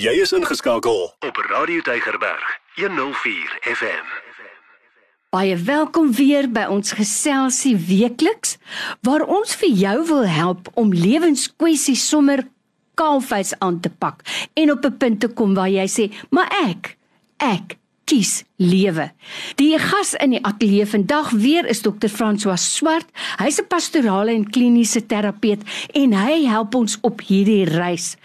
Jy is ingeskakel op Radio Tygerberg 104 FM. Baie welkom weer by ons geselsie weekliks waar ons vir jou wil help om lewenskwessies sommer kaalvuis aan te pak en op 'n punt te kom waar jy sê, "Maar ek, ek kies lewe. Die gas in die ateljee vandag weer is dokter François Swart. Hy's 'n pastorale en kliniese terapeut en hy help ons op hierdie reis.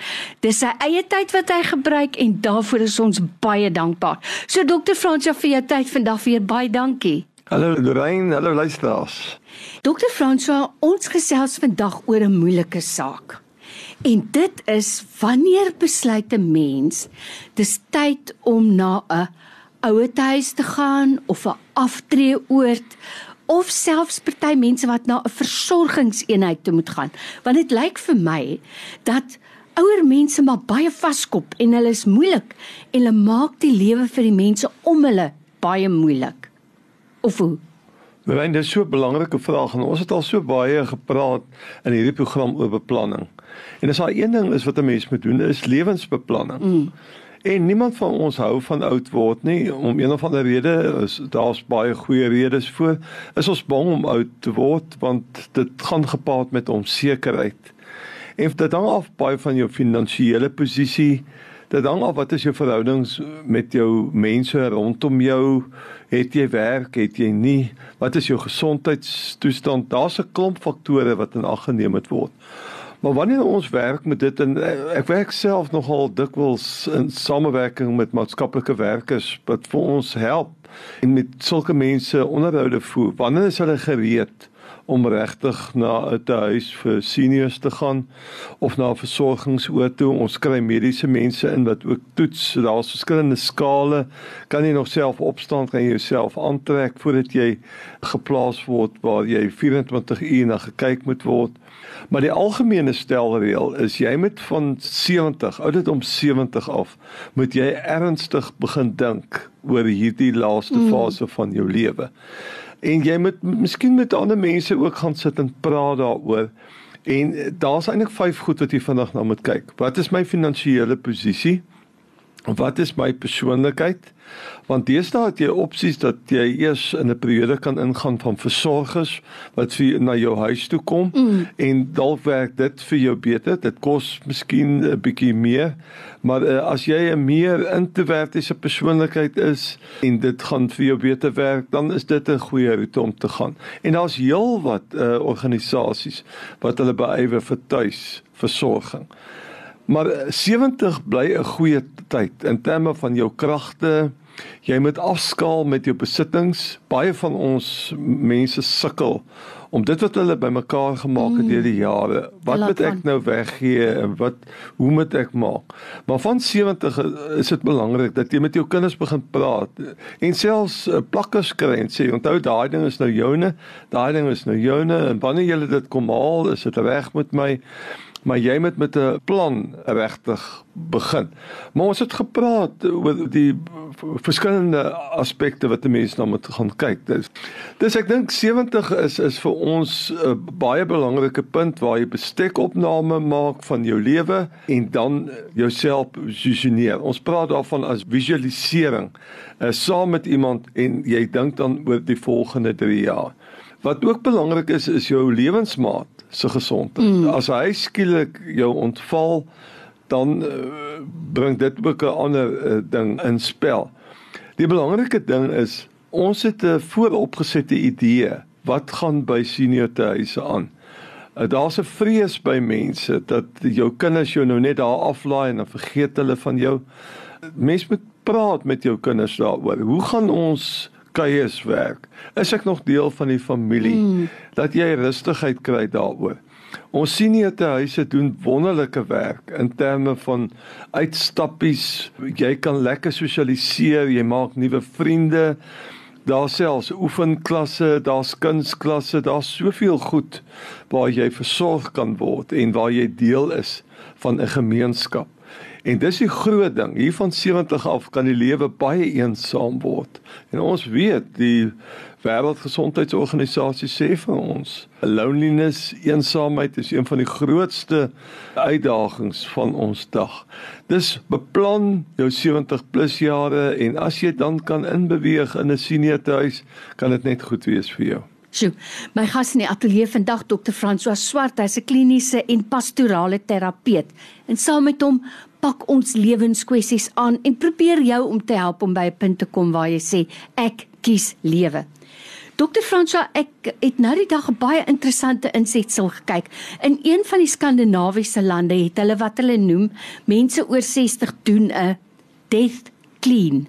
Dis sy eie tyd wat hy gebruik en daarvoor is ons baie dankbaar. So dokter François vir jou tyd vandag weer baie dankie. Hallo Lorraine, hallo luisteraars. Dokter François, ons gesels vandag oor 'n moeilike saak. En dit is wanneer besluit 'n mens dis tyd om na 'n ouerhuis te gaan of 'n aftreeoord of selfs party mense wat na 'n versorgingseenheid toe moet gaan. Want dit lyk vir my dat ouer mense maar baie vaskop en hulle is moeilik en hulle maak die lewe vir die mense om hulle baie moeilik. Of hoe? Mevrouw, dit is so 'n belangrike vraag en ons het al so baie gepraat in hierdie program oor beplanning. En as daar een ding is wat 'n mens moet doen, is lewensbeplanning. Mm. En niemand van ons hou van oud word nie om een of ander rede is daar's baie goeie redes voor is ons bang om oud te word want dit gaan gepaard met onsekerheid. En dit hang af baie van jou finansiële posisie. Dit hang af wat is jou verhoudings met jou mense rondom jou? Het jy werk, het jy nie? Wat is jou gesondheidstoestand? Daar's 'n klomp faktore wat in ag geneem moet word. Maar wanneer ons werk met dit en eh, ek werk self nogal dikwels in samewerking met maatskaplike werkers wat vir ons help en met sulke mense onderhoude voer. Wanneer is hulle gereed om regtig na 'n huis vir seniors te gaan of na 'n versorgingsoord toe? Ons kry mediese mense in wat ook toets. Daar's verskillende skale. Kan jy nog self opstaan, kan jy jouself aantrek voordat jy geplaas word waar jy 24 uur na gekyk moet word? Maar die algemene stelreël is jy moet van 70, ouderdom 70 af, moet jy ernstig begin dink oor hierdie laaste mm. fase van jou lewe. En jy moet miskien met ander mense ook gaan sit en praat daaroor. En daar's eintlik vyf goed wat jy vandag na moet kyk. Wat is my finansiële posisie? Wat is my persoonlikheid? Want deesdae het jy opsies dat jy eers in 'n periode kan ingaan van versorgers wat vir na jou huis toe kom mm. en dalk werk dit vir jou beter. Dit kos miskien 'n bietjie meer, maar uh, as jy 'n meer introvertiese persoonlikheid is en dit gaan vir jou beter werk, dan is dit 'n goeie roete om te gaan. En daar's heelwat uh, organisasies wat hulle beywer vir tuisversorging. Maar 70 bly 'n goeie tyd in terme van jou kragte. Jy moet afskaal met jou besittings. Baie van ons mense sukkel om dit wat hulle bymekaar gemaak het mm. deur die jare. Wat moet ek nou weggee en wat hoe moet ek maak? Maar van 70 is dit belangrik dat jy met jou kinders begin praat en selfs uh, plakkers kry en sê onthou daai ding is nou joune, daai ding is nou joune en wanneer jy dit kom haal, is dit reg met my maar jy moet met 'n plan regtig begin. Maar ons het gepraat oor die verskillende aspekte wat 'n mens na moet gaan kyk. Dis dis ek dink 70 is is vir ons 'n baie belangrike punt waar jy bestekopname maak van jou lewe en dan jouself posisioneer. Ons praat daarvan as visualisering. Uh, saam met iemand en jy dink dan oor die volgende 3 jaar. Wat ook belangrik is is jou lewensmaat se gesondheid. Mm. As hy skielik jou ontval, dan uh, bring dit ook 'n ander uh, ding in spel. Die belangrike ding is ons het 'n vooropgesette idee wat gaan by seniorhuise aan. Uh, Daar's 'n vrees by mense dat jou kinders jou nou net daar aflaai en dan vergeet hulle van jou. Mense moet praat met jou kinders daaroor. Hoe gaan ons kuiers werk. Is ek nog deel van die familie mm. dat jy rustigheid kry daaroor. Ons sien nie te huise doen wonderlike werk in terme van uitstappies. Jy kan lekker sosialiseer, jy maak nuwe vriende. Daar selfs oefenklasse, daar's kunsklasse, daar's soveel goed waar jy versorg kan word en waar jy deel is van 'n gemeenskap. En dis die groot ding. Hier van 70 af kan die lewe baie eensaam word. En ons weet die Wêreldgesondheidsorganisasie sê vir ons, loneliness, eensaamheid is een van die grootste uitdagings van ons dag. Dis beplan jou 70 plus jare en as jy dan kan inbeweeg in 'n senior huis, kan dit net goed wees vir jou. Sjoe, my gas in die ateljee vandag Dr. François Swart, hy's 'n kliniese en pastorale terapeut. En saam met hom pak ons lewenskwessies aan en probeer jou om te help om by 'n punt te kom waar jy sê ek kies lewe. Dr. François, ek het nou die dag 'n baie interessante insetsel gekyk. In een van die skandinawiese lande het hulle wat hulle noem mense oor 60 doen 'n death clean.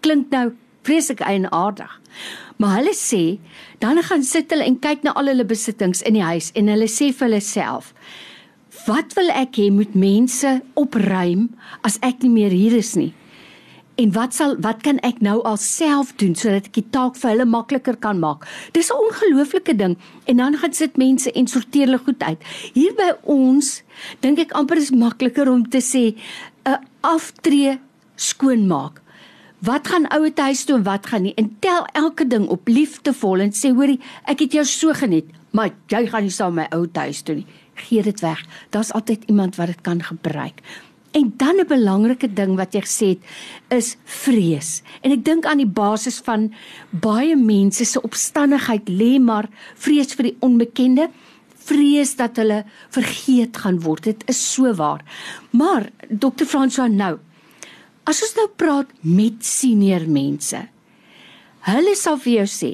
Klink nou vreeslik eienaardig. Maar hulle sê dan gaan sit hulle en kyk na al hulle besittings in die huis en hulle sê vir hulle self: "Wat wil ek hê moet mense opruim as ek nie meer hier is nie?" En wat sal wat kan ek nou alself doen sodat ek die taak vir hulle makliker kan maak? Dis 'n ongelooflike ding. En dan gaan sit mense en sorteer hulle goed uit. Hier by ons dink ek amper is makliker om te sê 'n aftree skoonmaak wat gaan ouer huis toe en wat gaan nie en tel elke ding op liefdevol en sê hoorie ek het jou so geniet maar jy gaan nie saam my ou huis toe nie gee dit weg. Daar's altyd iemand wat dit kan gebruik. En dan 'n belangrike ding wat jy gesê het is vrees. En ek dink aan die basis van baie mense se opstandigheid lê maar vrees vir die onbekende vrees dat hulle vergeet gaan word. Dit is so waar. Maar dokter François nou As ons nou praat met senior mense. Hulle sal vir jou sê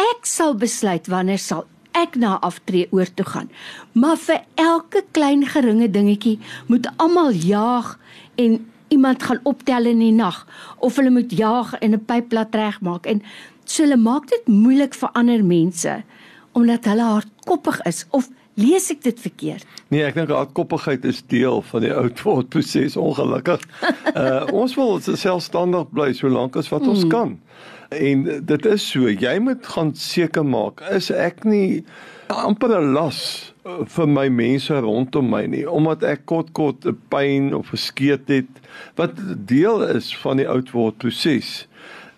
ek sal besluit wanneer sal ek na aftree oor toe gaan. Maar vir elke klein geringe dingetjie moet almal jaag en iemand gaan optel in die nag of hulle moet jaag en 'n pyp laat regmaak en so hulle maak dit moeilik vir ander mense omdat hulle hardkoppig is of Lees ek dit verkeerd? Nee, ek dink hardkoppigheid is deel van die oud word proses ongelukkig. Uh ons wil selfstandig bly solank as wat ons mm. kan. En dit is so, jy moet gaan seker maak is ek nie amper 'n las uh, vir my mense rondom my nie omdat ek kort kort 'n pyn of geskeet het wat deel is van die oud word proses.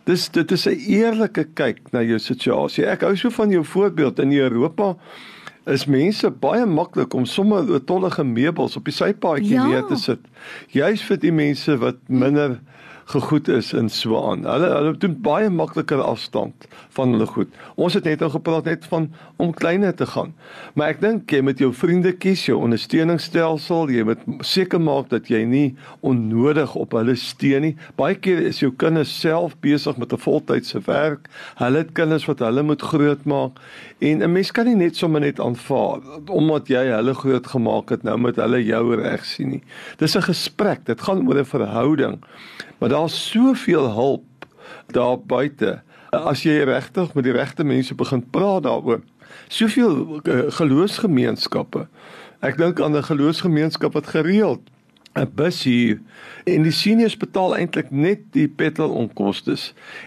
Dis dit is 'n eerlike kyk na jou situasie. Ek hou so van jou voorbeeld in Europa is mense baie maklik om sommer tollige meubels op die sypaadjie ja. neer te sit. Juist vir die mense wat minder gegoed is in Swaan. Hulle hulle doen baie makliker afstand van hulle goed. Ons het net nou gepraat net van om kleiner te gaan. Maar ek dink jy met jou vriende kies jou ondersteuningsstelsel, jy moet seker maak dat jy nie onnodig op hulle steun nie. Baie keer is jou kinders self besig met 'n voltydse werk. Hulle het kinders wat hulle moet grootmaak en 'n mens kan nie net sommer net aanvaar omdat jy hulle groot gemaak het nou met hulle jou reg sien nie. Dis 'n gesprek, dit gaan oor 'n verhouding. Maar daar's soveel hulp daar buite as jy regtig met die regte mense begin praat daaroor. Soveel uh, geloofsgemeenskappe. Ek dink aan 'n geloofsgemeenskap wat gereeld 'n bus hier en die seniors betaal eintlik net die petrol onkoste.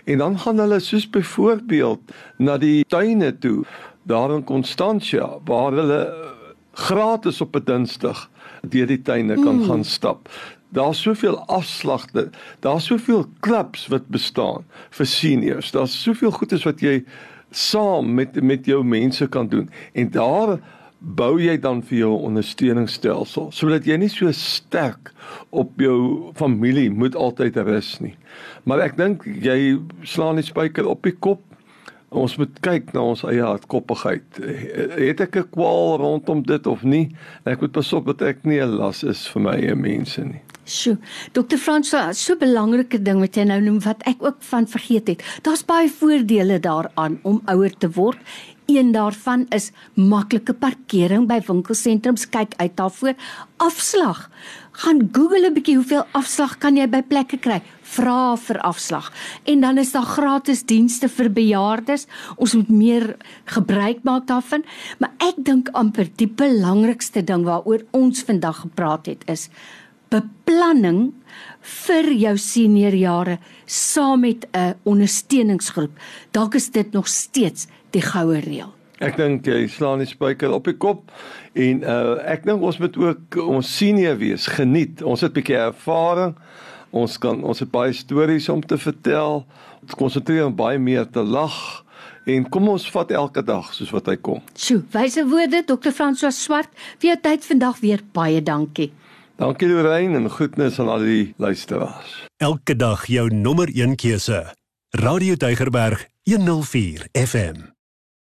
En dan gaan hulle soos byvoorbeeld na die tuine toe daar in Constantia waar hulle gratis op 'n Dinsdag deur die tuine kan mm. gaan stap. Daar's soveel afslagte. Daar's soveel klubs wat bestaan vir seniors. Daar's soveel goedes wat jy saam met met jou mense kan doen. En daar bou jy dan vir jou ondersteuningsstelsel sodat jy nie so sterk op jou familie moet altyd rus nie. Maar ek dink jy slaan die spyker op die kop ons moet kyk na ons eie hardkoppigheid. Het ek 'n kwaal rondom dit of nie? Ek moet pasop dat ek nie 'n las is vir my eie mense nie. Sjoe, Dr. Fransa, so 'n belangrike ding wat jy nou noem wat ek ook van vergeet het. Daar's baie voordele daaraan om ouer te word. Een daarvan is maklike parkering by winkelsentrums. Kyk uit daarvoor. Afslag. Gaan Google 'n bietjie hoeveel afslag kan jy by plekke kry? Vra vir afslag. En dan is daar gratis dienste vir bejaardes. Ons moet meer gebruik maak daarvan. Maar ek dink amper die belangrikste ding waaroor ons vandag gepraat het is beplanning vir jou seniorjare saam met 'n ondersteuningsgroep. Dalk is dit nog steeds die goue reël. Ek dink jy slaan die spyker op die kop en uh ek dink ons moet ook ons senior wees, geniet. Ons het 'n bietjie ervaring. Ons kan ons het baie stories om te vertel. Ons konsentreer om baie meer te lag en kom ons vat elke dag soos wat hy kom. Sjoe, wyse woorde Dr. François Swart. Vir jou tyd vandag weer baie dankie. Dankie Lorraine en groetnis aan al die luisteraars. Elke dag jou nommer 1 keuse. Radio Deugerberg 104 FM.